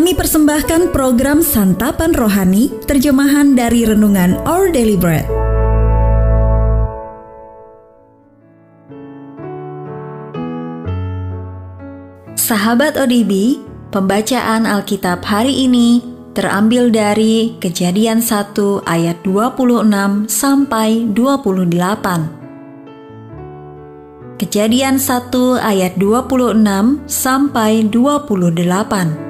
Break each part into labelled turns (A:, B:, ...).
A: Kami persembahkan program Santapan Rohani, terjemahan dari Renungan Our Daily Bread. Sahabat ODB, pembacaan Alkitab hari ini terambil dari Kejadian 1 ayat 26 sampai 28. Kejadian 1 ayat 26 sampai 28.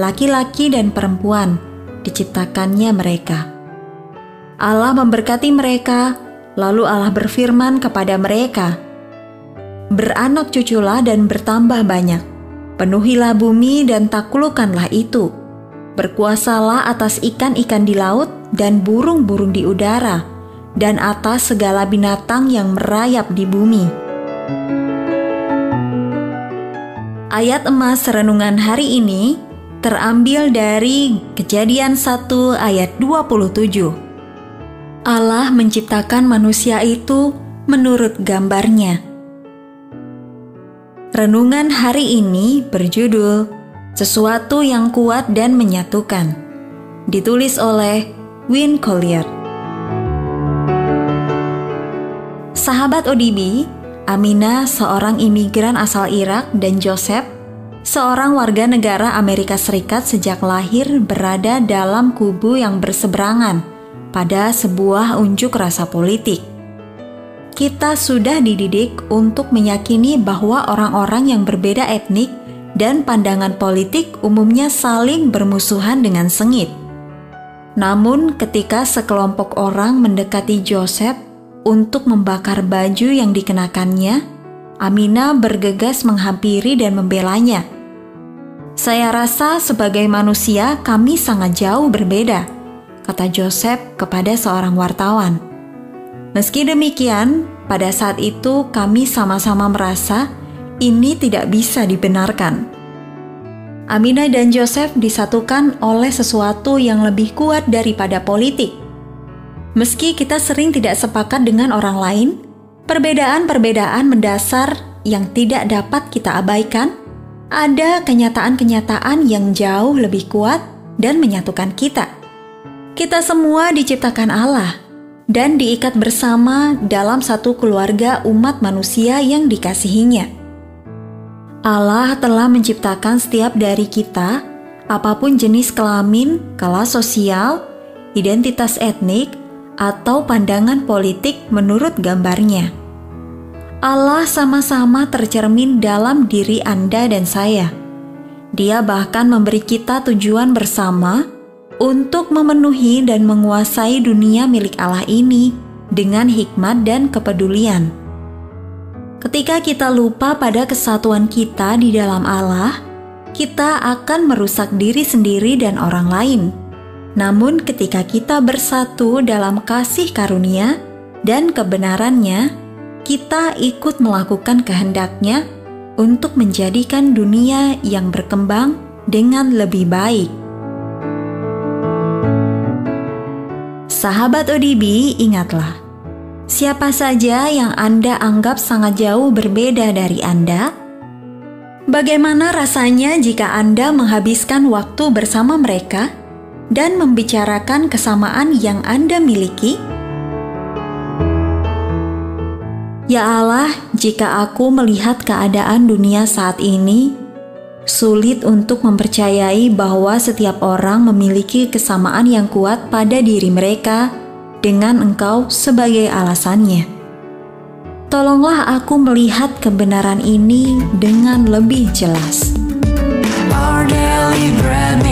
A: laki-laki dan perempuan, diciptakannya mereka. Allah memberkati mereka, lalu Allah berfirman kepada mereka, Beranak cuculah dan bertambah banyak, penuhilah bumi dan taklukkanlah itu. Berkuasalah atas ikan-ikan di laut dan burung-burung di udara, dan atas segala binatang yang merayap di bumi. Ayat emas renungan hari ini terambil dari Kejadian 1 ayat 27. Allah menciptakan manusia itu menurut gambarnya. Renungan hari ini berjudul Sesuatu yang Kuat dan Menyatukan. Ditulis oleh Win Collier. Sahabat ODB, Amina, seorang imigran asal Irak, dan Joseph, seorang warga negara Amerika Serikat sejak lahir berada dalam kubu yang berseberangan pada sebuah unjuk rasa politik. Kita sudah dididik untuk meyakini bahwa orang-orang yang berbeda etnik dan pandangan politik umumnya saling bermusuhan dengan sengit. Namun, ketika sekelompok orang mendekati Joseph untuk membakar baju yang dikenakannya, Amina bergegas menghampiri dan membelanya. Saya rasa sebagai manusia kami sangat jauh berbeda, kata Joseph kepada seorang wartawan. Meski demikian, pada saat itu kami sama-sama merasa ini tidak bisa dibenarkan. Amina dan Joseph disatukan oleh sesuatu yang lebih kuat daripada politik. Meski kita sering tidak sepakat dengan orang lain, perbedaan-perbedaan mendasar yang tidak dapat kita abaikan, ada kenyataan-kenyataan yang jauh lebih kuat dan menyatukan kita. Kita semua diciptakan Allah dan diikat bersama dalam satu keluarga umat manusia yang dikasihinya. Allah telah menciptakan setiap dari kita, apa pun jenis kelamin, kelas sosial, identitas etnik, atau pandangan politik menurut gambarnya. Allah sama-sama tercermin dalam diri Anda dan saya. Dia bahkan memberi kita tujuan bersama untuk memenuhi dan menguasai dunia milik Allah ini dengan hikmat dan kepedulian. Ketika kita lupa pada kesatuan kita di dalam Allah, kita akan merusak diri sendiri dan orang lain namun, ketika kita bersatu dalam kasih karunia dan kebenarannya, kita ikut melakukan kehendaknya untuk menjadikan dunia yang berkembang dengan lebih baik. Sahabat ODB, ingatlah, siapa saja yang Anda anggap sangat jauh berbeda dari Anda, bagaimana rasanya jika Anda menghabiskan waktu bersama mereka? dan membicarakan kesamaan yang Anda miliki? Ya Allah, jika aku melihat keadaan dunia saat ini, sulit untuk mempercayai bahwa setiap orang memiliki kesamaan yang kuat pada diri mereka dengan Engkau sebagai alasannya. Tolonglah aku melihat kebenaran ini dengan lebih jelas. Our daily bread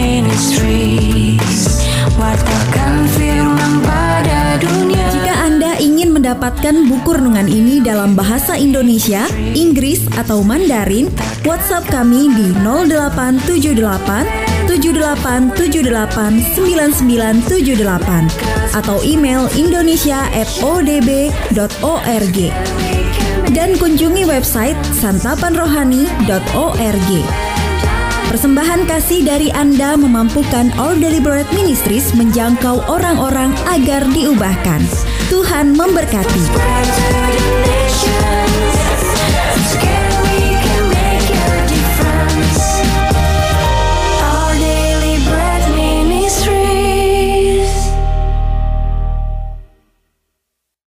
A: mendapatkan buku renungan ini dalam bahasa Indonesia, Inggris, atau Mandarin, WhatsApp kami di 0878 78789978 atau email indonesia@odb.org dan kunjungi website santapanrohani.org. Persembahan kasih dari Anda memampukan All Deliberate Ministries menjangkau orang-orang agar diubahkan. Tuhan memberkati.